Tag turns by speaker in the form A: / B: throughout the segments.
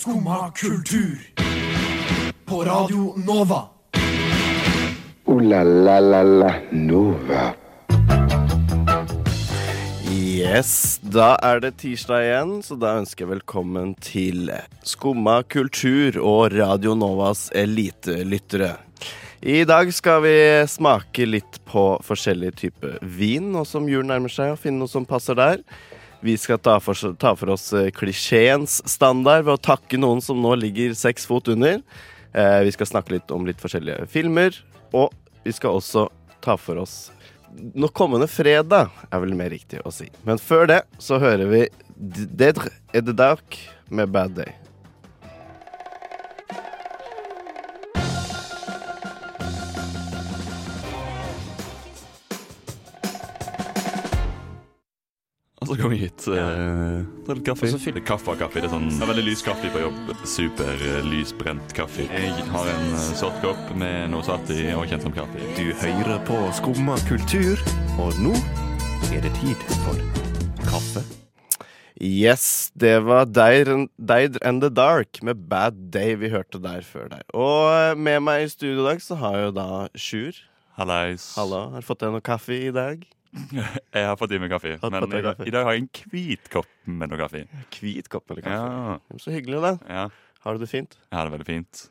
A: Skumma kultur. På Radio Nova.
B: O-la-la-la-la Nova.
C: Yes, da er det tirsdag igjen, så da ønsker jeg velkommen til Skumma kultur og Radio Novas elitelyttere. I dag skal vi smake litt på forskjellige typer vin, nå som jul nærmer seg, og finne noe som passer der. Vi skal ta for, ta for oss eh, klisjeens standard ved å takke noen som nå ligger seks fot under. Eh, vi skal snakke litt om litt forskjellige filmer, og vi skal også ta for oss nå kommende fredag, er vel mer riktig å si. Men før det så hører vi Dedre et Dark med Bad Day.
D: Og så kom jeg hit. Uh, ta litt kaffe. Og så fyller kaffe og kaffe. Det er sånn det er veldig lys kaffe på jobb. Super uh, lysbrent kaffe. Jeg har en uh, sort kopp med noe satt i og kjent som kaffe.
E: Du hører på Skumma kultur, og nå er det tid for kaffe.
C: Yes, det var Deir Deid and the Dark med Bad Day vi hørte der før der. Og eh, med meg i studio i dag så har jeg jo da Sjur.
D: Hallais.
C: Hallo, har du fått deg noe kaffe i dag?
D: Jeg har fått i meg kaffe, men i dag, i dag har jeg en hvit kopp med noe kaffe.
C: Hvit kopp eller kaffe?
D: Ja,
C: Så hyggelig, da.
D: ja.
C: Har du det fint?
D: Jeg har det veldig fint.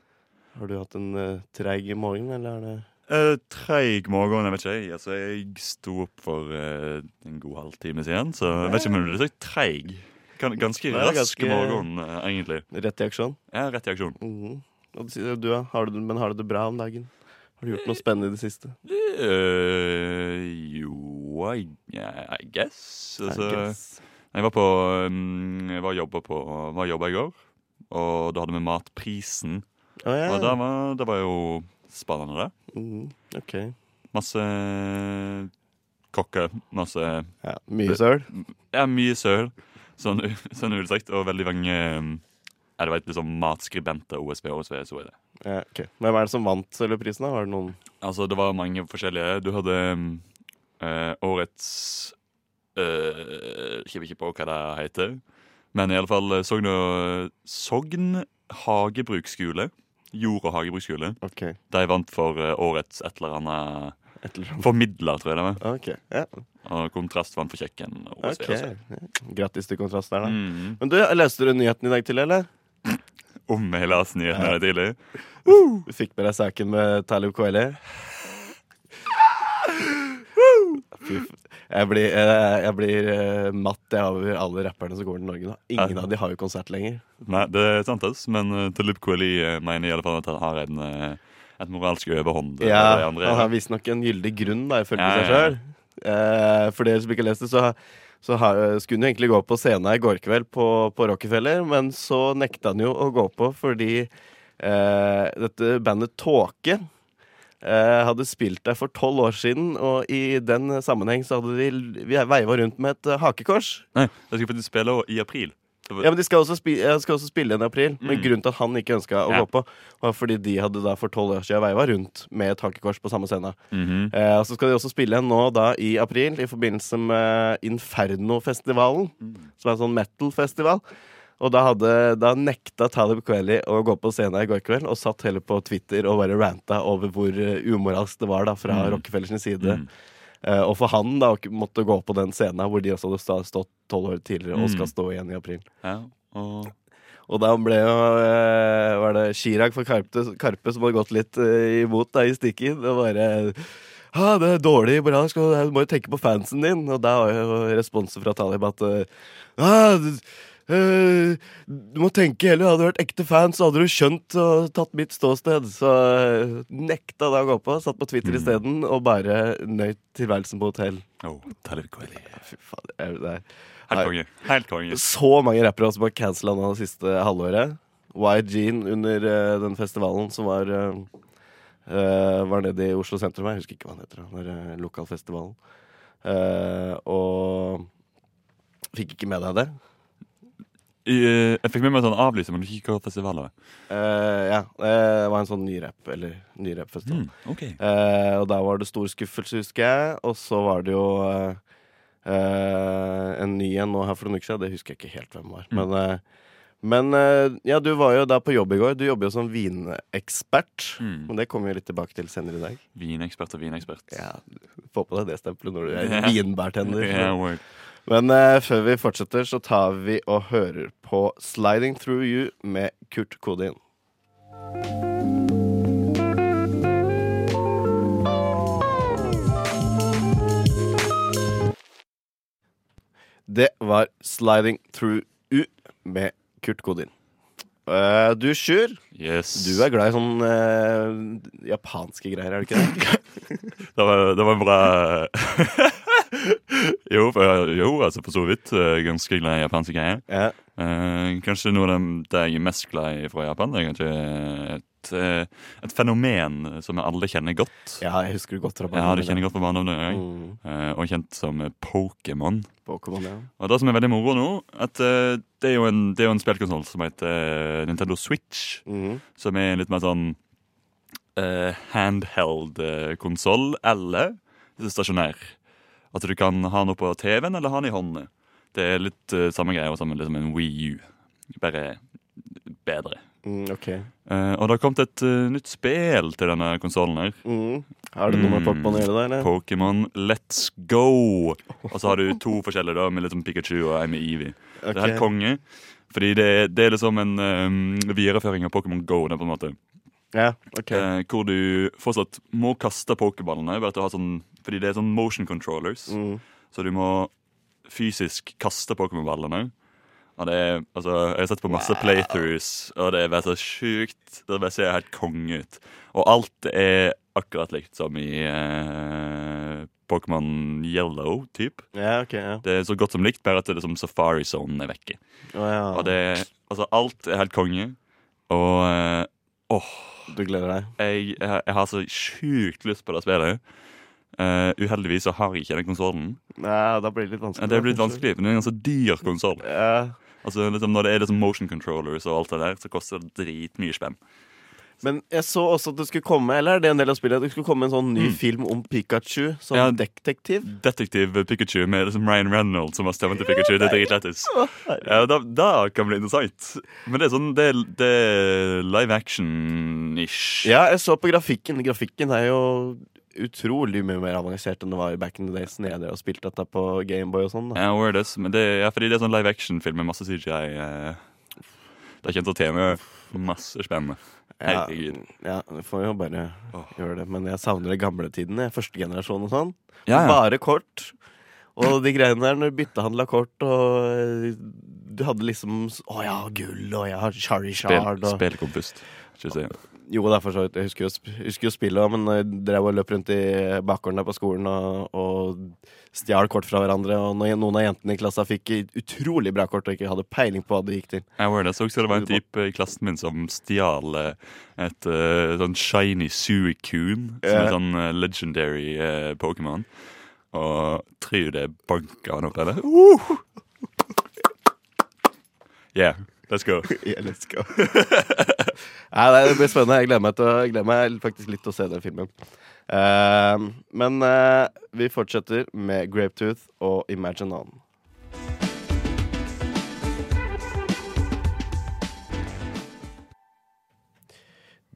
C: Har du hatt en uh, treig morgen, eller er det
D: Uh, treig morgen, jeg vet ikke. jeg. Altså, jeg sto opp for uh, en god halvtime siden, så jeg vet ikke om du er så treig. Ganske
C: Nei,
D: rask
C: ganske-
D: morgen, uh, egentlig.
C: rett i aksjon?
D: Ja, rett i aksjon.
C: Mhm. Og du, Har du, men har du det bra om dagen? Har du gjort noe spennende i det siste?
D: Uh, jo, I, I guess. Altså,
C: I guess.
D: jeg var på um, Jeg var jobba på var jobba i går, og da hadde vi Matprisen.
C: Oh, ja.
D: Og var, det var jo spennende, det.
C: Mm, OK.
D: Masse kokker, masse
C: Ja, mye søl?
D: Ja, mye søl, sånn, sånn utsagt, og veldig mange Er ja, det var liksom matskribenter, OSB, OSV, så er det.
C: Ja, okay. Hvem er det som vant Sølvprisen? da? Var det noen
D: Altså, det var mange forskjellige. Du hadde eh, årets uh, Kikker ikke på hva det heter. Men i alle fall eh, Sogn og Sogn hagebruksskole. Jord- og hagebruksskole.
C: Okay.
D: De vant for eh, årets et eller annet
C: Et eller annet.
D: Formidler, tror jeg det var.
C: Okay, Ja.
D: Og Kontrast vant for Kjekken. og OSV
C: ok.
D: også.
C: Ja. Grattis til kontrast der, da.
D: Mm.
C: Men du, leste du nyheten i dag tidlig, eller?
D: Om jeg leste nyheten i
C: Ja.
D: tidlig.
C: Du fikk med deg saken med Talib Kweli? Jeg blir, eh, jeg blir eh, matt av alle rapperne som går til Norge nå. Ingen av de har jo konsert lenger.
D: Nei, det er sant, ass. Men uh, Talib Kweli eh, mener i alle fall at han har en, eh, et moralsk overhånd. over
C: Ja. Han har visstnok en gyldig grunn, da, ifølge
D: Ja,
C: seg sjøl. Eh, for dere som ikke har lest det, så, så har, skulle han jo egentlig gå på scenen i går kveld på, på Rockefeller, men så nekta han jo å gå på fordi eh, dette bandet Tåke eh, hadde spilt der for tolv år siden, og i den sammenheng så hadde de vi veiva rundt med et eh, hakekors.
D: Nei, de skal faktisk spille i april. Var-
C: Ja, men De skal også, spi eh, skal også spille igjen i april, men
D: Mm.
C: grunnen til at han ikke ønska å
D: Ja.
C: gå på, var fordi de hadde da for tolv år siden veiva rundt med et hakekors på samme scene.
D: Mhm.
C: Eh, og så skal de også spille igjen nå da i april i forbindelse med Inferno-festivalen. Som er en sånn metal-festival. Og da, hadde, da nekta Talib Kweli å gå på scenen i går kveld, og satt heller på Twitter og bare ranta over hvor eh, umoralsk det var da fra
D: Mm.
C: Rockefellers side.
D: Mm.
C: Uh, og for han da å måtte gå på den scenen hvor de også hadde stått tolv år tidligere og
D: Mm.
C: skal stå igjen i april.
D: Ja, og
C: Og da ble jo eh, Var det Chirag for Karpe, Karpe som hadde gått litt eh, imot da i stikket. Det var ah, det er dårlig moralsk, og du må jo tenke på fansen din. Og da var jo responsen fra Talib at ah, du, eh, du må tenke heller, hadde du vært ekte fan, så hadde du skjønt og tatt mitt ståsted. Så uh, nekta det å gå på, satt på Twitter
D: Mm.
C: isteden, og bare nøyt tilværelsen på hotell.
D: oh.
C: Fy faen, det er, det der.
D: Helt konge. Helt konge.
C: så mange rappere som har cancela nå det siste halvåret. Jean under uh, den festivalen som var Var nede i Oslo sentrum. Jeg husker ikke hva den heter. Den der, lokalfestivalen. Og fikk ikke med deg det.
D: Eh, jeg fikk med meg en sånn avlyser, men ikke hva festival det var.
C: Uh, ja, eh, det var en sånn nyrapp, eller nyrappfestival.
D: Mm, ok.
C: uh, og da var det stor skuffelse, husker jeg. Og så var det jo uh, eh, en ny en nå her for noen uker siden. Det husker jeg ikke helt hvem var.
D: Mm.
C: Men, eh, Men eh, ja, du var jo da på jobb i går. Du jobber jo som vinekspert.
D: Mm.
C: Men det kommer vi litt tilbake til senere i dag.
D: Vinekspert og vinekspert.
C: Ja, Få på deg det stempelet når du er vinbærtender.
D: Word.
C: Men uh, før vi fortsetter, så tar vi og hører på 'Sliding Through You' med Kurt Kodin. Det var 'Sliding Through You' med Kurt Kodin. Uh, du, Sjur,
D: Yes.
C: du er glad i sånne uh, japanske greier, er du ikke det?
D: Det var, det var bra jo, for, jo, altså for så vidt eh, ganske glad i japanske greier.
C: Ja.
D: Eh, kanskje noe av dem, det jeg er mest glad i fra Japan, det er kanskje et, eh, et fenomen som alle kjenner godt.
C: ja, jeg husker det godt fra
D: Ja, du kjenner godt fra barndommen.
C: Mm.
D: Eh, og kjent som Pokémon.
C: Pokémon, ja.
D: Og det som er veldig moro nå, at eh, det er jo en, det er jo en spillkonsoll som heter eh, Nintendo Switch.
C: mm.
D: Som er litt mer sånn eh, handheld uh, konsoll, eller stasjonær. At du kan ha den på TV-en eller ha den i hånda. Det er litt uh, samme greia som liksom en Wii U. Bare bedre.
C: Mm, ok.
D: uh, og det har kommet et uh, nytt spill til denne konsollen her.
C: Mm. Er det noe med
D: Mm.
C: Pokémon da?
D: Pokémon Let's Go. Og så har du to forskjellige, da, med sånn Pikachu og ei med Eevee. Det er helt konge. Fordi det, det er liksom en um, videreføring av Pokémon Go. Det, på en måte.
C: Ja, ok.
D: Eh, hvor du fortsatt må kaste pokerballene, sånn, fordi det er sånn motion controllers.
C: Mm.
D: Så du må fysisk kaste pokémonballene. Det er, altså, jeg har sett på masse playthroughs, og det er så sjukt. Det bare ser helt konge ut. Og alt er akkurat likt som i eh, Pokémon Yellow, typ.
C: Ja, ok, ja.
D: Det er så godt som likt, bare at det er som Safari Zone er vekke.
C: Oh, ja.
D: Og det, altså, alt er helt konge. Og eh, åh,
C: Du gleder deg?
D: jeg, jeg, jeg har så sjukt lyst på det spillet. Uh, uheldigvis så har jeg ikke den konsollen.
C: Da blir det litt vanskelig.
D: Det blir blitt vanskelig, men det er en ganske dyr konsoll.
C: Ja.
D: Altså, liksom, når det er liksom motion controllers og alt det der, så koster det dritmye spenn.
C: Men jeg så også at det skulle komme Eller er det en del av spillet? At det skulle komme en sånn ny
D: Mm.
C: film om Pikachu som
D: Ja.
C: detektiv?
D: Detektiv Pikachu med liksom Ryan Reynolds som har stemmen til Pikachu. Det er dritlættis. Ja, da, da kan bli interessant. Men det er sånn, det det er live action-ish.
C: Ja, jeg så på grafikken. Grafikken er jo utrolig mye mer avansert enn det var i back in the days når jeg drev og spilte dette på Gameboy og sånn. Ja,
D: Ja, it is. Men det, ja, fordi det er sånn live action-film med masse CGI. Eh, det er kjent å tema masse spennende.
C: Ja,
D: Herregud.
C: ja, vi får jo bare
D: oh.
C: gjøre det. Men jeg savner de gamle tidene. Første generasjon og sånn.
D: Ja, ja.
C: Bare kort. Og de greiene der når du byttehandla kort, og du hadde liksom Å, ja, har gull, og jeg har
D: Shard
C: Spel, og
D: spill
C: Jo, det er for så vidt. Jeg husker jo, husker jo spillet, men jeg drev og løp rundt i bakgården der på skolen og, og stjal kort fra hverandre, og når noen av jentene i klassa fikk utrolig bra kort og ikke hadde peiling på hva det gikk til.
D: Jeg var det. Så også det var en type i klassen min som stjal eh, et eh, sånn shiny Suicune, som er sånn eh, legendary eh, Pokémon. Og tror det banka han opp, eller? Uh! Yeah, let's go.
C: Yeah, let's go. Nei, det blir spennende. Jeg gleder meg, å- jeg gleder meg faktisk litt til å se den filmen. Uh, men uh, vi fortsetter med Grapetooth og Imagine On.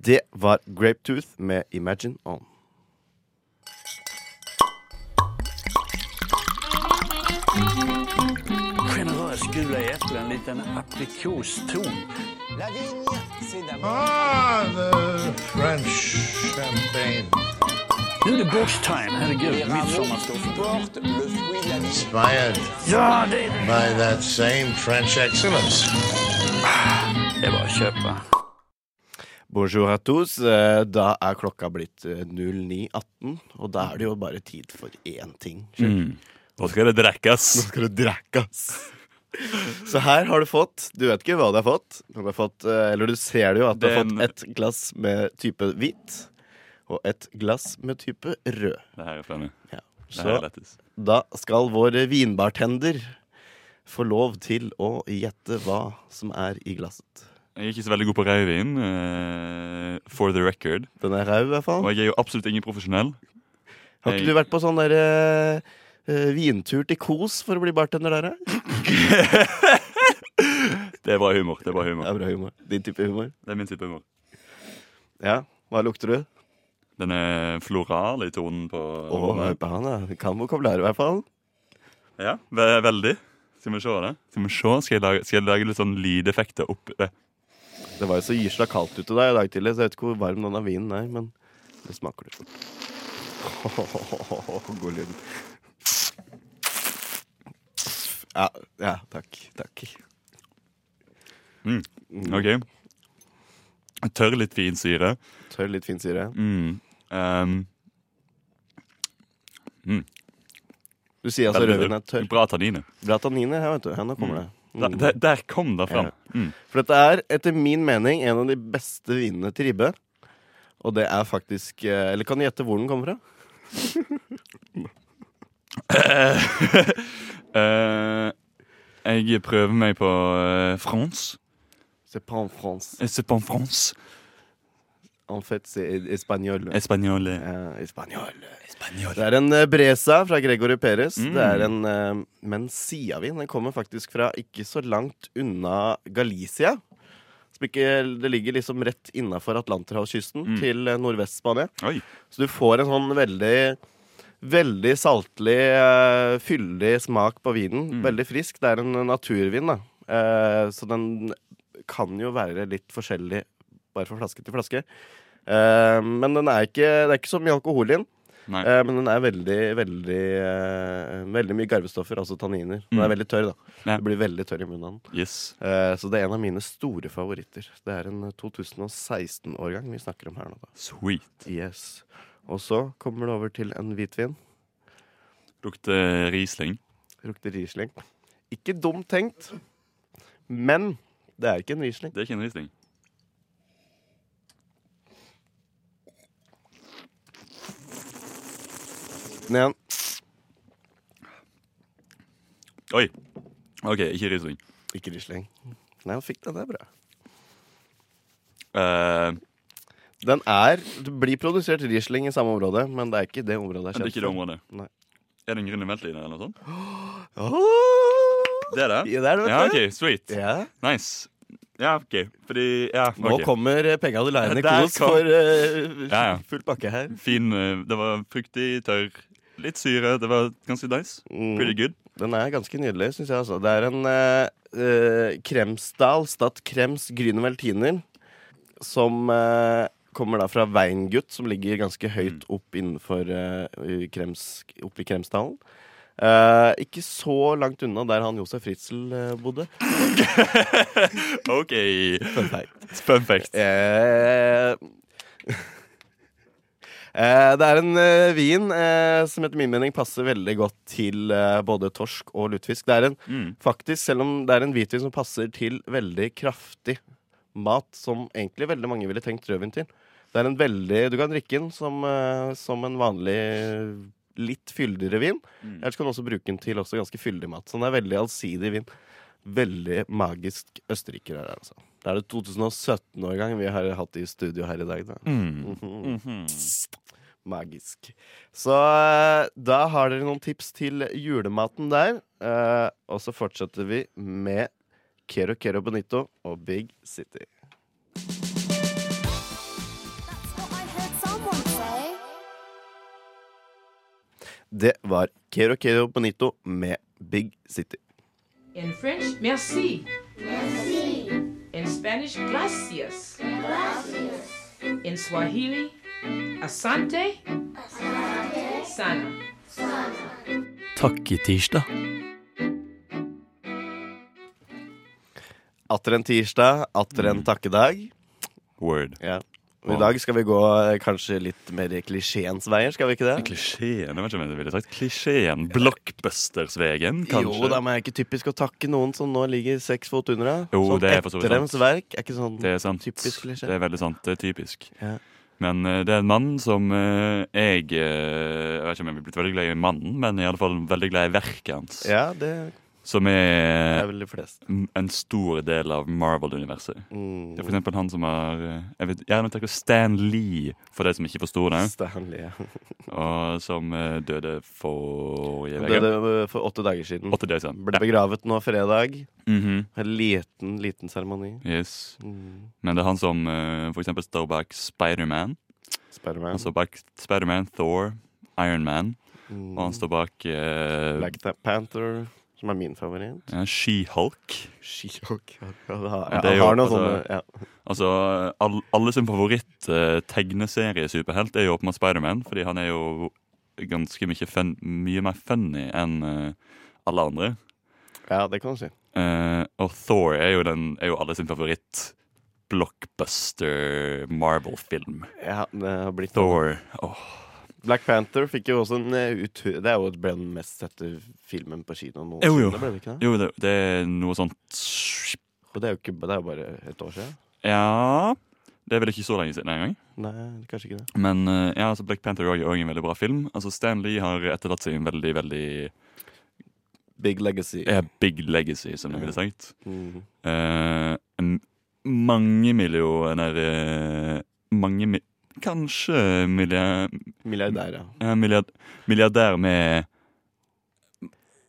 C: Det var Grapetooth med Imagine On.
F: Gula äpplen, en liten aprikoston.
G: Ah, the French champagne.
F: Nå er det box-time, herregud. Midsommarstånd.
G: Inspired
F: Ja, det det.
G: by that same French excellence.
F: Det var å kjøpe. köpa.
C: Bonjour à tous. Eh, Da er klokka blitt eh, 09.18, og da er det jo bare tid for én ting.
D: Mm. Nå skal det drekkes.
C: Nå skal det drikkes. Så her har du fått Du vet ikke hva du har fått. Du har fått eh, eller du ser det jo at du har
D: er
C: fått et glass med type hvit og et glass med type rød.
D: Det her er funny.
C: Ja. Så da skal vår vinbartender få lov til å gjette hva som er i glasset.
D: Jeg er ikke så veldig god på rødvin, Uh, for the record.
C: Den er rød, i hvert fall.
D: Og jeg er jo absolutt ingen profesjonell.
C: Har ikke du vært på sånn der eh, vintur til Kos for å bli bartender der? eh?
D: Det er bra humor. Det er bra
C: Det
D: humor.
C: er bra humor. Din type humor.
D: Det er min type humor.
C: Ja. Hva lukter du?
D: Den er floral i tonen på
C: Å, på han, ja. Kan i hvert fall.
D: Ja, ve veldig. Skal vi se det? Skal vi se? Skal jeg lage, skal jeg lage litt sånn lydeffekter opp det?
C: Det var jo så gysla kaldt ute der i dag tidlig, så jeg vet ikke hvor varm denne vinen er, men det smaker litt. God lyd. Ja, ja, takk. Takk.
D: Mm. OK. Tørr litt fin syre.
C: Tørr, litt fin syre.
D: Mm. Um,
C: Du sier altså rødvin er tørr.
D: Bra tannine.
C: Bra tannine, her, vet du. Her, nå kommer det. Mm.
D: der, der kom det fram. Mm.
C: For dette er etter min mening en av de beste vinene til ribbe. Og det er faktisk eh, Eller kan du gjette hvor den kommer fra?
D: Eh, jeg prøver meg på uh, France.
C: C'est pas en France.
D: Eh, C'est pas en France.
C: En fait, c'est espagnol.
D: Espagnol.
C: Ja, espagnol. Det er en eh, Bresa fra Gregory Perez.
D: Mm.
C: Det er en uh, Mencia-vin. Den kommer faktisk fra ikke så langt unna Galicia. Ikke, det ligger liksom rett innafor Atlanterhavskysten
D: Mm.
C: til eh, Nordvest-Spania. Så du får en sånn veldig Veldig saltlig, uh, fyldig smak på vinen.
D: Mm.
C: Veldig frisk. Det er en naturvin, da. Uh, så den kan jo være litt forskjellig bare fra flaske til flaske. Uh, men den er ikke, det er ikke så mye alkohol i den. Eh, men den er veldig, veldig uh, Veldig mye garvestoffer, altså tanniner. Den
D: Mm.
C: er veldig tørr, da.
D: Ja.
C: Det blir veldig tørr i munnen.
D: Yes.
C: Uh, så det er en av mine store favoritter. Det er en 2016-årgang vi snakker om her nå. da
D: Sweet.
C: Yes Og så kommer det over til en hvitvin.
D: Lukter Riesling.
C: Lukter Riesling. Ikke dumt tenkt, men det er ikke en Riesling.
D: Det er ikke en Riesling.
C: Ned igjen.
D: Oi. OK, ikke Riesling.
C: Ikke Riesling. Nei, han fikk den. Det er bra.
D: Eh,
C: Den er Det blir produsert Riesling i samme område, men det er ikke det området
D: det
C: er
D: er
C: kjent
D: ikke det området.
C: Nei.
D: Er det en grønn veltliner eller noe sånt? Det er det?
C: Ja, det er det, vet
D: Ja,
C: du.
D: OK. Sweet.
C: Ja.
D: Nice. Ja, OK. Fordi Ja,
C: Nå
D: ok.
C: kommer eh, penga du leier i
D: Der
C: kos
D: kom-
C: for eh,
D: Ja, ja.
C: full pakke her.
D: Fin eh, Det var fruktig, tørr. Litt syre. Det var ganske nice.
C: Mm.
D: Pretty good.
C: Den er ganske nydelig, syns jeg. altså Det er en eh, eh, Kremsdal Stad Krems Grüne Veltiner som eh, kommer da fra Veingutt, som ligger ganske høyt opp innenfor uh, Krems, oppe i Kremsdalen. Uh, ikke så langt unna der han Josef Fritzel uh, bodde.
D: OK.
C: Fun fact.
D: Fun fact.
C: Eh, eh, det er en eh, vin eh, som etter min mening passer veldig godt til eh, både torsk og lutefisk. Det er en
D: Mm.
C: faktisk, selv om det er en hvitvin som passer til veldig kraftig mat, som egentlig veldig mange ville tenkt rødvin til. Det er en veldig, Du kan drikke den som, eh, som en vanlig litt fyldigere vin.
D: Mm.
C: Eller så kan du også bruke den til også ganske fyldig mat. Så den er veldig allsidig vin. Veldig magisk østerriker er det, altså. Det er det 2017-årgang vi har hatt i studio her i dag. Da.
D: Mm.
C: Mhm.
D: Mhm.
C: Magisk. Så eh, da har dere noen tips til julematen der. Eh, og så fortsetter vi med Kero Kero Bonito og Big City. Det var Kero Kero Bonito med Big City.
H: In French, merci. Merci. In Spanish, gracias. Gracias. In Swahili, asante. Asante. Sana.
A: Takk i tirsdag.
C: Atter en tirsdag, atter en takkedag.
D: Word.
C: Ja. Og I dag skal vi gå eh, kanskje litt mer klisjeens veier, skal vi ikke det?
D: Klisjeen. Jeg vet ikke om jeg ville sagt klisjeen. Blockbusters-vegen, kanskje?
C: Jo, da men er ikke typisk å takke noen som nå ligger seks fot under deg.
D: Jo,
C: sånn
D: det er for så vidt sant.
C: verk. Er ikke sånn
D: Det er sant.
C: typisk klisjé.
D: Det er veldig sant. Det er typisk.
C: Ja.
D: Men eh, det er en mann som eh, jeg Jeg vet ikke om jeg er blitt veldig glad i mannen, men i alle fall veldig glad i verket hans.
C: Ja, det
D: Som er en stor del av Marvel-universet.
C: Mm.
D: Det er for eksempel han som har eh, Jeg vet, gjerne tenker Stan Lee, for de som ikke forsto det.
C: Stanley. Ja.
D: Og som eh, døde forrige uke.
C: døde for åtte dager siden.
D: Åtte dager siden.
C: Ble begravet nå fredag.
D: Mhm.
C: En liten, liten seremoni.
D: Yes.
C: Mm.
D: Men det er han som eh, for eksempel står bak Spiderman.
C: Spiderman.
D: Han står bak Spiderman, Thor, Iron Man.
C: Mm.
D: Og han står bak eh,
C: Black Panther, som er min favoritt.
D: ja, She-Hulk.
C: She-Hulk. Ja, ja, ja,
D: det er jo-
C: har noe
D: altså-
C: sånne ja.
D: Altså, all, Alle sin favoritt-tegneserie-superhelt er jo åpenbart Spiderman, fordi han er jo ganske mye, fun, mye mer funny enn uh, alle andre.
C: ja, det kan du si.
D: Uh, og Thor er jo, den, er jo alle sin favoritt blockbuster Marvel-film.
C: Ja, det har blitt
D: Thor. Åh,
C: Black Panther fikk jo også en eh, ut... Det er jo ble den mest sette filmen på kino
D: Jo, jo.
C: noensinne, ble det ikke det?
D: Jo, det, det er noe sånt
C: Og det er jo ikke, det er jo bare et år siden.
D: Ja Det er vel ikke så lenge siden engang.
C: Nei, kanskje ikke det.
D: Men eh, ja, altså Black Panther er også en veldig bra film. Altså Stan Lee har etterlatt seg en veldig, veldig
C: Big Legacy.
D: Ja, big legacy, som du ville sagt.
C: Mm.
D: En- mange millioner Mange mi Kanskje milliard,
C: Milliardær, ja.
D: milliard, milliardær med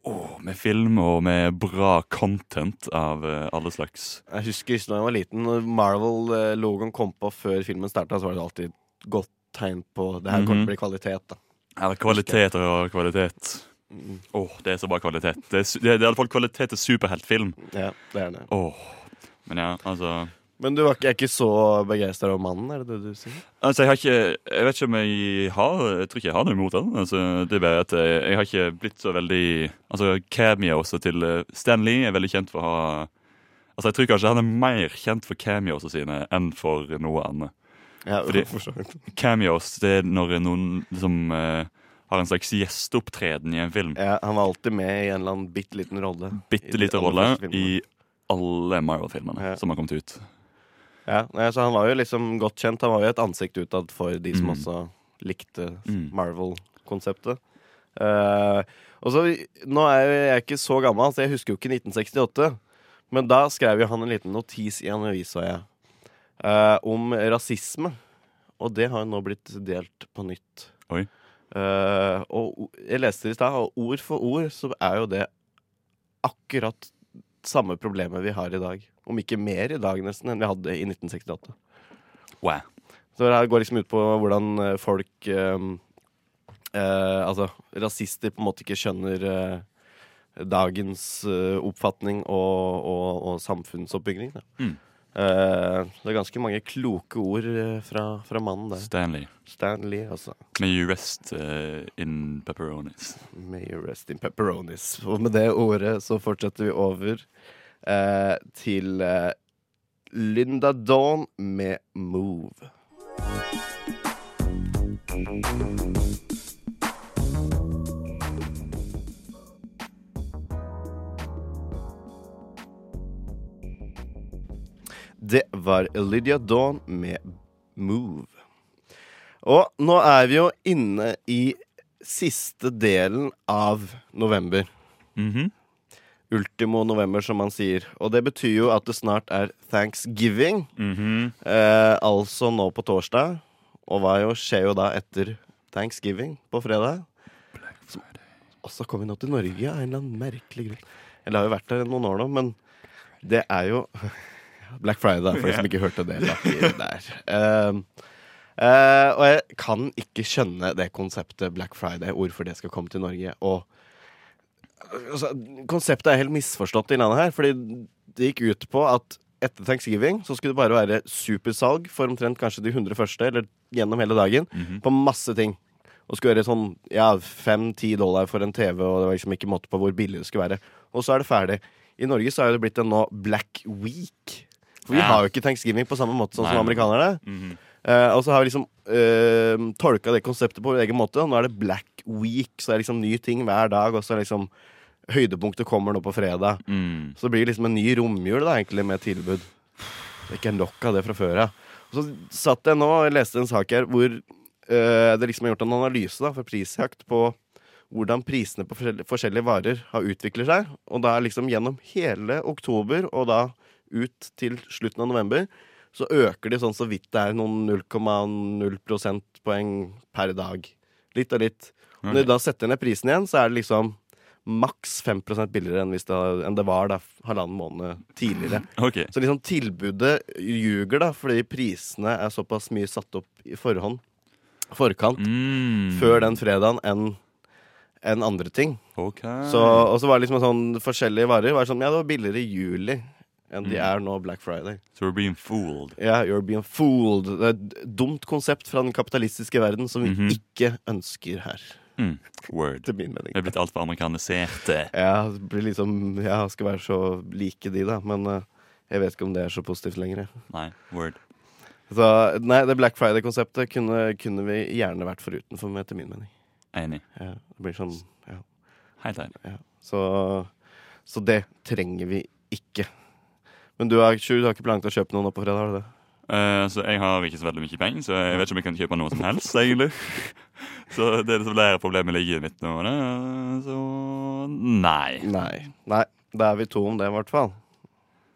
D: Åh, med film og med bra content av uh, alle slags.
C: Jeg husker da jeg var liten, når Marvel-logoen kom på før filmen starta, så var det alltid godt tegn på Det her kommer
D: Mhm.
C: til å bli kvalitet. da
D: Ja, kvalitet og kvalitet.
C: Mm.
D: Åh, det er så bra kvalitet. Det er, det er, fall kvalitet til superheltfilm.
C: Ja, det er det.
D: Åh. Men ja, altså
C: Men du er ikke så begeistra over mannen, er det det du sier?
D: Altså, jeg har ikke Jeg vet ikke om jeg har Jeg tror ikke jeg har noe imot den. Altså, det er bare at jeg, jeg har ikke blitt så veldig Altså, cameosa til Stanley er veldig kjent for å ha Altså, jeg tror kanskje han er mer kjent for cameosa sine enn for noe annet.
C: Ja,
D: Fordi-
C: for.
D: Cameos, det er når noen liksom eh, har en slags gjesteopptreden i en film.
C: Ja, han var alltid med i en eller annen bitte liten rolle.
D: Bitte liten rolle i alle Marvel-filmene
C: Ja.
D: som har kommet ut.
C: Ja, så Han var jo liksom godt kjent. Han var jo et ansikt utad for de som
D: Mm.
C: også likte
D: Mm.
C: Marvel-konseptet. Uh, og så, Nå er jeg ikke så gammel, så jeg husker jo ikke 1968. Men da skrev jo han en liten notis i en avis, så jeg, eh, om rasisme. Og det har jo nå blitt delt på nytt.
D: Oi.
C: Uh, og jeg leste det i stad, og ord for ord så er jo det akkurat samme problemet vi har i dag. Om ikke mer i dag nesten enn vi hadde i 1968.
D: Wow.
C: Så det her går liksom ut på hvordan eh, folk eh, eh, Altså, rasister på en måte ikke skjønner eh, dagens eh, oppfatning og, og, og samfunnsoppbygging. Da.
D: Mm.
C: Eh, det er ganske mange kloke ord eh, fra, fra mannen der.
D: Stanley.
C: Stanley, altså.
D: May you rest uh, in pepperonis.
C: May you rest in pepperonis. Og med det ordet så fortsetter vi over uh, til Linda Dawn med Move. Det var Lydia Dawn med Move. Og nå er vi jo inne i siste delen av november.
D: Mhm.
C: Ultimo november, som man sier. Og det betyr jo at det snart er thanksgiving.
D: Mhm.
C: Eh, altså nå på torsdag. Og hva jo skjer jo da etter thanksgiving på fredag? Og så kommer nå til Norge av en eller annen merkelig grunn. Eller har jo vært der noen år nå, men det er jo Black Friday, da, for de som ikke hørte det der. Uh, uh, og jeg kan ikke skjønne det konseptet Black Friday, hvorfor det skal komme til Norge. Og altså, Konseptet er helt misforstått i landet her, fordi det gikk ut på at etter thanksgiving så skulle det bare være supersalg for omtrent kanskje de 100 første, eller gjennom hele dagen,
D: Mhm.
C: på masse ting. Og skulle gjøre sånn ja, fem-ti dollar for en TV, og det var liksom ikke måte på hvor billig det skulle være. Og så er det ferdig. I Norge så har det blitt en nå Black Week. For vi
D: Ja.
C: har jo ikke thanksgiving på samme måte sånn som
D: amerikanerne.
C: amerikanerne.
D: -hmm.
C: uh, og så har vi liksom uh, tolka det konseptet på vår egen måte. Og nå er det Black Week, så det er liksom ny ting hver dag. Og så er liksom høydepunktet kommer nå på fredag.
D: Mm.
C: Så det blir liksom en ny romjul da, egentlig, med tilbud. Det er ikke nok av det fra før av. Og så satt jeg nå og leste en sak her hvor uh, det liksom er gjort en analyse da, for prisjakt på hvordan prisene på forskjellige varer har utviklet seg. Og da liksom gjennom hele oktober og da ut til slutten av november, så øker de sånn så vidt det er noen 0,0 prosentpoeng per dag. Litt og litt. Når de da setter ned prisen igjen, så er det liksom maks 5% billigere enn, hvis det, enn det var da halvannen måned tidligere.
D: Okay.
C: Så liksom tilbudet ljuger, da, fordi prisene er såpass mye satt opp i forhånd. Forkant.
D: Mm.
C: Før den fredagen enn enn andre ting.
D: Okay.
C: Så, og så var det liksom sånn forskjellige varer. Var sånn, ja, det var billigere i juli enn de
D: Mm.
C: er nå Black Friday.
D: So we're being fooled.
C: Ja, you're being fooled. Det er et dumt konsept fra den kapitalistiske verden som vi
D: Mhm.
C: ikke ønsker her.
D: Mm. Word.
C: Til min mening.
D: Vi er blitt altfor amerikaniserte.
C: Ja, det blir liksom Ja, skal være så like de, da. Men uh, jeg vet ikke om det er så positivt lenger.
D: Nei, word.
C: Så nei, det Black Friday-konseptet kunne, kunne vi gjerne vært foruten, for meg, til min mening.
D: Enig.
C: Ja, det blir sånn ja,
D: Helt enig.
C: ja. Så, så det trenger vi ikke. Men du har, Sjur, du har ikke planlagt å kjøpe noe nå på fredag? har du det?
D: Eh, så jeg har ikke så veldig mye penger, så jeg vet ikke om jeg kan kjøpe noe som helst, egentlig. så det er liksom der problemet ligger mitt nå. det. Så nei.
C: Nei. Nei, Da er vi to om det, i hvert fall.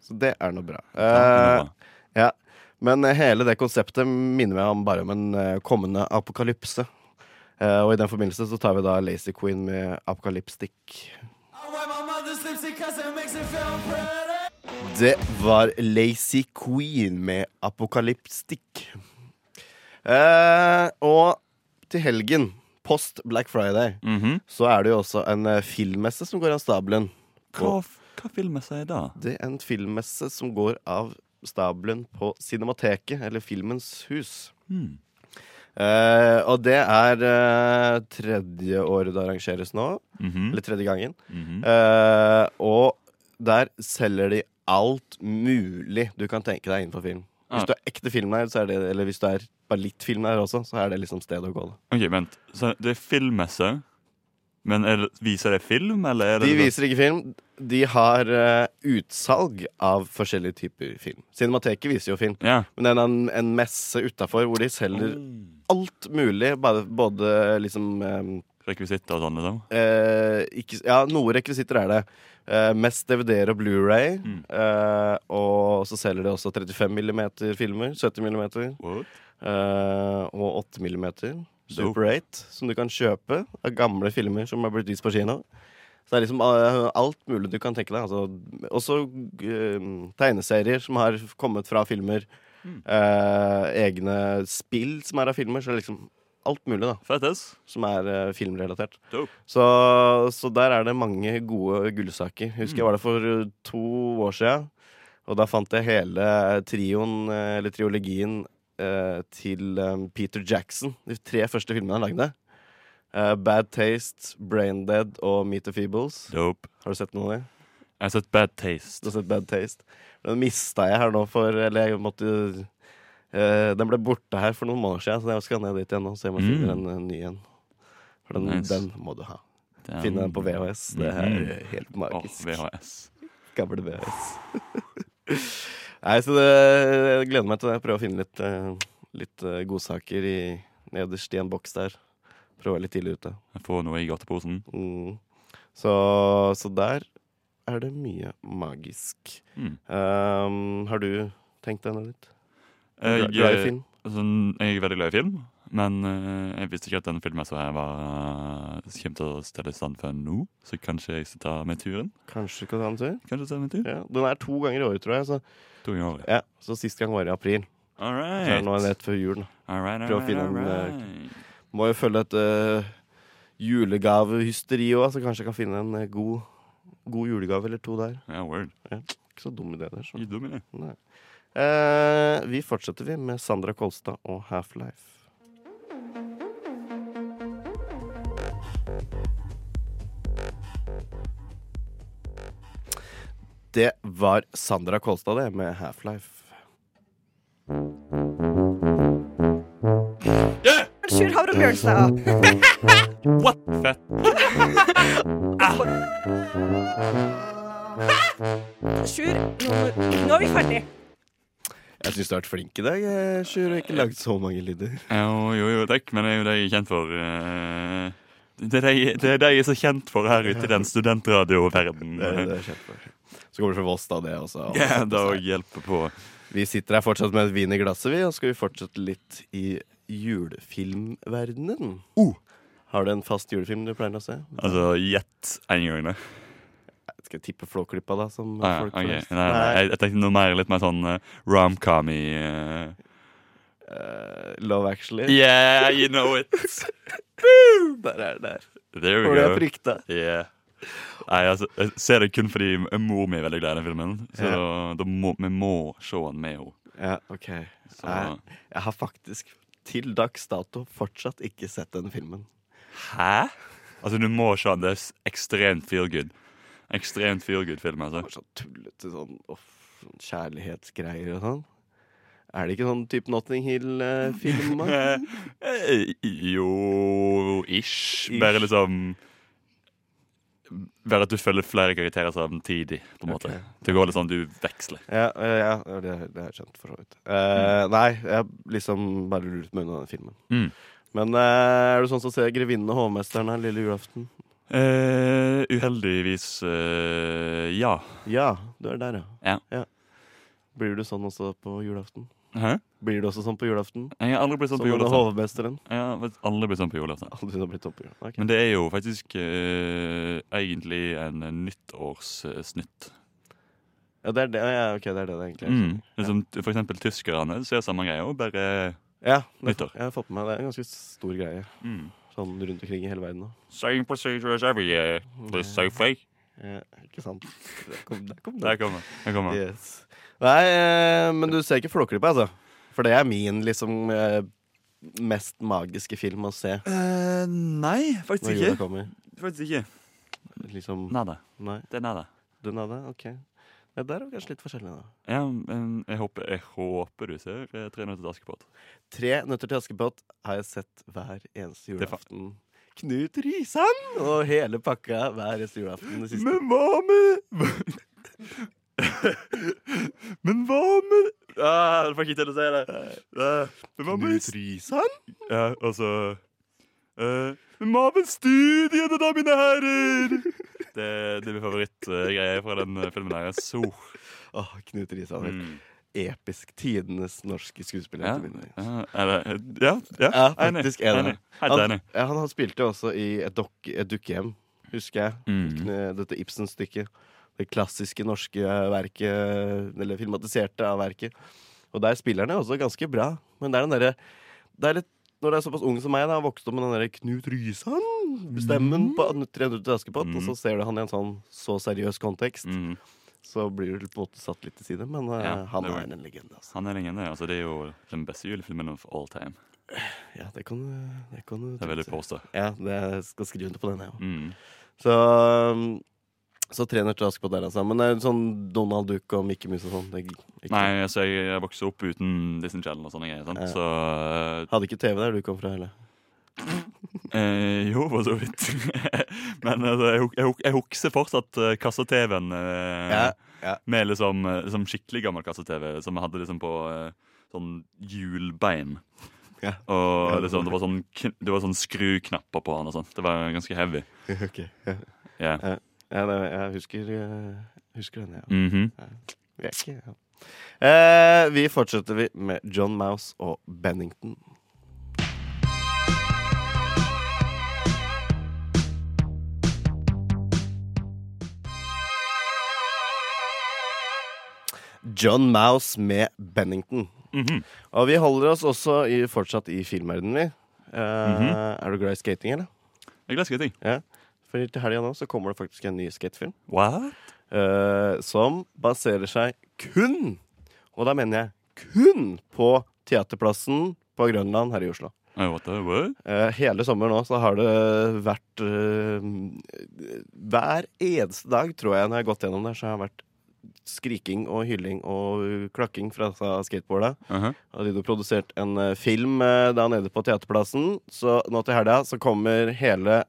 C: Så det er noe bra.
D: Ja, det er
C: Eh,
D: bra.
C: ja. Men eh, hele det konseptet minner meg om bare om en kommende apokalypse. Uh, og i den forbindelse så tar vi da Lazy Queen med Apokalypstikk. Det var Lazy Queen med Apokalypstikk. Eh, og til helgen, post Black Friday,
D: Mhm.
C: så er det jo også en eh, filmmesse som går av stabelen.
D: Hva, hva filmmesse er da?
C: Det er en filmmesse som går av stabelen på Cinemateket, eller Filmens hus.
D: Mm.
C: Eh, og det er eh, tredje året det arrangeres nå.
D: Mhm.
C: Eller tredje gangen. -hmm. Og der selger de alt mulig du kan tenke deg innenfor film. Hvis du er ekte filmnerd, så er det, eller hvis du er bare litt filmnerd også, så er det liksom stedet å gå. Da.
D: Ok, vent. Så det er filmmesse, men er det, viser det film, eller er det
C: De viser ikke film. De har uh, utsalg av forskjellige typer film. Cinemateket viser jo film.
D: Ja.
C: Men det er en, en messe utafor hvor de selger alt mulig. Bare, både liksom eh,
D: Rekvisitter og sånn, liksom?
C: eh, ikke, Ja, noe rekvisitter er det. Eh, mest DVD-er og Blu-ray.
D: Mm.
C: Eh, og så selger de også 35 mm filmer. 70 mm. Eh, og 8 mm. Super 8, som du kan kjøpe av gamle filmer som har blitt vist på kino. Så det er liksom eh, alt mulig du kan tenke deg. Altså, også uh, tegneserier som har kommet fra filmer.
D: Mm.
C: eh, egne spill som er av filmer. Så det er liksom alt mulig da
D: Fettes.
C: som er eh, filmrelatert.
D: Dope.
C: Så, så der er det mange gode gullsaker. Husker jeg var der for eh, to år siden. Og da fant jeg hele trioen, eh, eller triologien, eh, til eh, Peter Jackson. De tre første filmene han lagde. Eh, Bad Taste, Braindead og Meet the Feebles.
D: Dope.
C: Har du sett noe av det?
D: Jeg har sett Bad
C: Du
D: Taste.
C: har sett Bad Taste? Den mista jeg her nå for Eller jeg måtte eh, Den ble borte her for noen måneder siden, så jeg skal ned dit igjen og se om jeg
D: Mm.
C: finner en eh, ny en. For den,
D: Nice.
C: den må du ha.
D: Den...
C: Finne den på VHS. Det er eh, helt
D: magisk.
C: magisk.
D: VHS.
C: Gamle VHS. Nei, så det, jeg gleder meg til det. Prøve å finne litt, eh, litt eh, godsaker i, nederst i en boks der. Prøve litt tidlig ute.
D: Få noe i godteposen.
C: Mm. Så, så der er det mye magisk.
D: Mm.
C: Um, har du tenkt deg noe litt?
D: Jeg,
C: Glad i film?
D: Altså, jeg er veldig glad i film, men uh, jeg visste ikke at denne filmen som her var uh, kommer til å stelle i stand for nå. Så kanskje jeg skal ta meg turen.
C: Kanskje du kan ta en tur?
D: Kanskje ta meg tur?
C: Ja, den er to ganger i året, tror jeg. Så,
D: To ganger i året.
C: ja, så sist gang var i april.
D: All
C: Så er det nå rett før jul.
D: All right, all
C: Prøv å finne en, eh,
D: right.
C: Må jo følge et uh, julegavehysteri òg, så kanskje jeg kan finne en uh, god, god julegave eller to der.
D: Ja, word.
C: Ikke så dum idé der. Så.
D: Ikke dum idé.
C: Nei. Eh, vi fortsetter vi med Sandra Kolstad og Half-Life. Det var Sandra Kolstad, det, med Half-Life.
I: Sjur Havre Bjørnstad.
D: What? Fett.
I: Sjur, nå, nå er vi ferdig.
C: Jeg syns du har vært flink i dag, eh, Sjur, har ikke lagd så mange lyder.
D: Jo, jo, jo, takk, men det er jo det jeg er kjent for. eh. Det er det, jeg- det er det jeg er så kjent for her ute i den studentradioverdenen.
C: Det, det er kjempebra. Så kommer det fra Voss, da, det også.
D: Ja, det å hjelpe på.
C: Vi sitter her fortsatt med et vin i glasset, vi, og skal vi fortsette litt i julefilmverdenen.
D: Uh.
C: Har du en fast julefilm du pleier å se?
D: Altså, gjett en gang, da.
C: Skal jeg tippe Flåklypa, da? Som
D: Ah, ja,
C: folk
D: okay.
C: nei,
D: nei, nei, jeg, jeg tenkte noe mer litt mer sånn uh, rom-com i uh,
C: Eh, Love Actually.
D: Yeah, you know it.
C: Der er det der.
D: There we
C: Hvor det
D: go.
C: frykta.
D: Yeah. Nei, altså, jeg ser det kun fordi mor mi er veldig glad i den filmen. Så
C: Ja.
D: da må, vi må se den med henne.
C: Ja, OK.
D: Så-
C: Jeg, jeg har faktisk til dags dato fortsatt ikke sett den filmen.
D: Hæ? Altså, du må se den. Det er ekstremt feel good. Ekstremt feel good-film, altså.
C: Det var så tullete sånn off, sånn kjærlighetsgreier og sånn. Er det ikke sånn type Notting Hill-film?
D: Eh, jo Ish.
C: Ish.
D: Bare liksom Bare at du følger flere karakterer samtidig. på en måte
C: okay.
D: Det går litt sånn du veksler.
C: ja, eh, ja det, det har jeg skjønt, for så vidt. Eh, Nei, jeg liksom bare lurt meg unna den filmen.
D: Mm.
C: Men uh, er du sånn som ser 'Grevinnen og hovmesteren' her lille julaften?
D: Eh, uheldigvis uh, ja.
C: Ja, du er der,
D: Ja.
C: Blir du sånn også på julaften?
D: Hæ?
C: Blir du også sånn på julaften?
D: Jeg har aldri blitt sånn på julaften. Som hovmesteren? Ja, aldri blitt sånn på julaften.
C: Aldri blitt sånn på julaften. Ok.
D: Men det er jo faktisk uh, egentlig en nyttårssnytt.
C: Ja, det er det, ja, ok, det er det det egentlig er.
D: Mm. Liksom, for eksempel tyskerne ser samme greie, og bare
C: Ja, det,
D: Nyttår.
C: jeg har fått med meg det. er en ganske stor greie.
D: mm.
C: Sånn rundt omkring i hele verden.
D: Same procedure as every year. This Sophie.
C: Ja, ikke sant? Der kom, der kom
D: Der
C: det.
D: der kom det.
C: Yes. Nei, eh, men du ser ikke Flåklypa, altså? For det er min liksom eh, mest magiske film å se
D: Eh, nei, faktisk ikke.
C: kommer.
D: Faktisk ikke.
C: Liksom
D: Nada.
C: Nei,
D: Det er nada.
C: Det er nada, Ok. Ja, der er vi kanskje litt forskjellige, da.
D: Ja, men jeg håper, jeg håper du ser eh, Tre nøtter til Askepott.
C: Tre nøtter til Askepott har jeg sett hver eneste julaften. Knut Risan og hele pakka hver eneste julaften. Det siste.
D: Men hva med Men hva med ah, Jeg får ikke til å si det. Eh, Men hva med
C: Knut Risan?
D: Ja, altså uh, Men hva med studiene, da, mine herrer? Det, det er min favorittgreie fra den eh, filmen her. Så
C: Oh, Knut Risan.
D: mm.
C: Episk. Tidenes norske skuespiller.
D: ja, ja, ja, ja,
C: faktisk er.
D: Enig.
C: Han, han spilte også i et, dok- et dukkehjem, husker jeg.
D: Mm.
C: Dette Ibsen-stykket. Det klassiske norske verket, eller filmatiserte av verket. Og der spiller han jo også ganske bra. Men det er den derre det er litt, Når det er såpass ung som meg, da, har vokst opp med den der Knut Rysand-stemmen på 300 til Askepott,
D: Mm.
C: og så ser du han i en sånn så seriøs kontekst,
D: Mm.
C: så blir du på en måte satt litt til side. Men eh,
D: Ja,
C: han er en legende, altså.
D: Han er legende. Altså, det er jo den beste julefilmen of all time.
C: Ja, det kan Det, kan du
D: Det er veldig påstå.
C: Ja, det skal skrive under på den, jeg òg.
D: Mm.
C: Så um, Så trener Trask på der, altså. Men det er sånn Donald Duck og Mickey Mus og sånn.
D: Nei, altså, jeg, jeg vokste opp uten Disney Channel og sånne greier.
C: Ja.
D: Så
C: Hadde ikke TV der du kom fra heller.
D: eh, Jo, for så vidt. Men altså, jeg, jeg, jeg husker fortsatt uh, kasse-TV-en uh,
C: Ja, ja.
D: med liksom, eh, liksom skikkelig gammel kasse-TV som jeg hadde liksom på uh, sånn hjulbein.
C: Ja.
D: Og liksom, det var sånn, det var sånn skruknapper på han og sånt. Det var ganske heavy.
C: ok, ja.
D: Ja.
C: Ja, det, jeg husker, eh, husker den, ja.
D: Mhm.
C: Vi er ikke ja. eh, Vi fortsetter vi med John Mouse og Bennington. John Mouse med Bennington.
D: Mhm.
C: Og vi holder oss også i, fortsatt i filmverdenen, vi. Eh,
D: -hmm.
C: Er du glad i skating, eller?
D: Jeg er glad i skating. ting.
C: For til helga nå så kommer det faktisk en ny skatefilm.
D: What?
C: eh, som baserer seg kun, og da mener jeg kun, på Teaterplassen på Grønland her i Oslo.
D: Eh,
C: hele sommeren nå så har det vært uh, Hver eneste dag, tror jeg, når jeg har gått gjennom der, så har det vært skriking og hylling og klakking fra skateboarda.
D: Mhm.
C: Og de har produsert en film da nede på Teaterplassen. Så nå til helga så kommer hele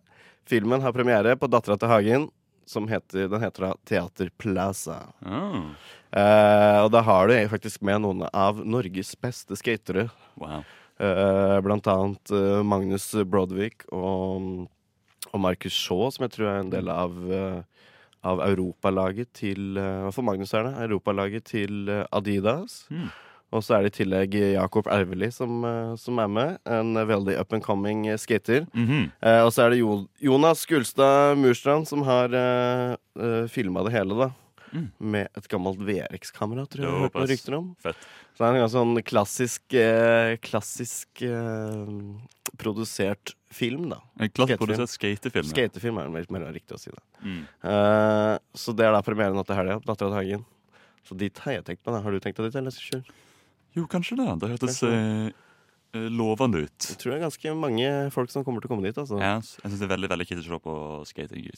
C: filmen, har premiere på Dattera til Hagen. Som heter, den heter da Teaterplaza.
D: Oh.
C: Eh, og da har du faktisk med noen av Norges beste skatere.
D: wow.
C: Eh, blant annet eh, Magnus Brodvik og, Og Markus Shaw, som jeg tror er en del av, eh, av europalaget til eh, Hva for Magnus er det? Europalaget til Adidas.
D: Mm.
C: Og så er det i tillegg Jakob Erveli som, eh, som er med. En eh, veldig up and coming skater. skater.
D: -hmm.
C: Eh, og så er det jo Jonas Gulstad Murstrand som har eh, filma det hele, da.
D: Mm.
C: Med et gammelt VRX-kamera, tror jeg jeg har hørt noen rykter om.
D: Fett.
C: Så det er en ganske sånn klassisk eh, Klassisk eh, produsert film, da.
D: En klassisk
C: Skatefilm.
D: produsert skatefilm.
C: Skatefilm er mer, mer riktig å si det.
D: Mm.
C: Eh, så det er da premieren nå til helga. Dattera til Hagen. Så dit har jeg tenkt på det. Har du tenkt deg dit, eller? Sjur?
D: Jo, kanskje det. Det hørtes eh, eh, lovende ut.
C: Jeg tror det er ganske mange folk som kommer til å komme dit. Altså.
D: Ja, jeg syns det er veldig veldig kjipt å se på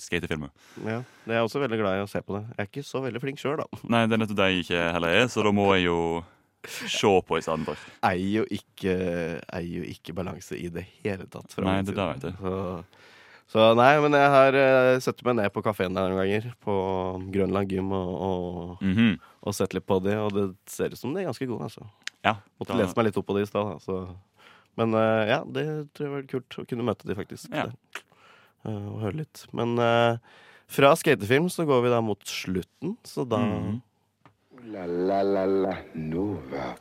D: skatefilmer.
C: Ja, det er jeg også veldig glad i å se på det. Jeg er ikke så veldig flink sjøl, da.
D: Nei, det er nettopp det jeg ikke heller er, så da må jeg jo se på istedenfor.
C: Eier jo ikke, eier jo ikke balanse i det hele tatt. fra
D: Nei,
C: min
D: det
C: side.
D: der vet jeg.
C: Så, så nei, men jeg har uh, satt meg ned på kafeen der noen ganger. På Grønland gym og, og,
D: Mhm.
C: og sett litt på det. Og det ser ut som de er ganske gode, altså.
D: Ja,
C: Måtte
D: da-
C: lese meg litt opp på det i stad. da, så- Men uh, ja, det tror jeg var kult å kunne møte de, faktisk.
D: Ja.
C: Eh, og høre litt. Men uh, fra skatefilm så går vi da mot slutten, så da
D: Mhm.
B: La la la la Nova.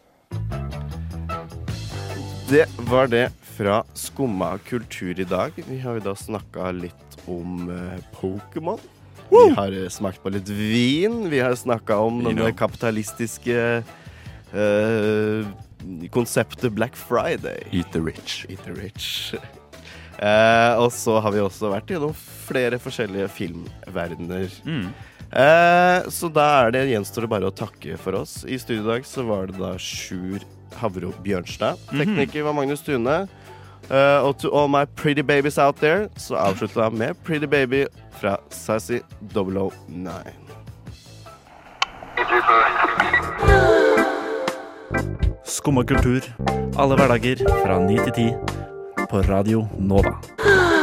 C: Det var det fra Skumma kultur i dag. Vi har jo da snakka litt om uh, Pokémon. Vi har uh, smakt på litt vin. Vi har snakka om denne kapitalistiske uh, konseptet Black Friday.
D: Eat the rich.
C: Eat the rich. Og så har vi også vært gjennom flere forskjellige filmverdener.
D: Mm.
C: Så da er det gjenstår det bare å takke for oss. I studio i dag så var det da Sjur Havro Bjørnstad. Tekniker var Magnus Tune. Uh, og to all my pretty babies out there, så avslutta jeg med Pretty Baby fra Sassy 009.
A: Skumma kultur. Alle hverdager fra 9 til 10 på Radio Nova.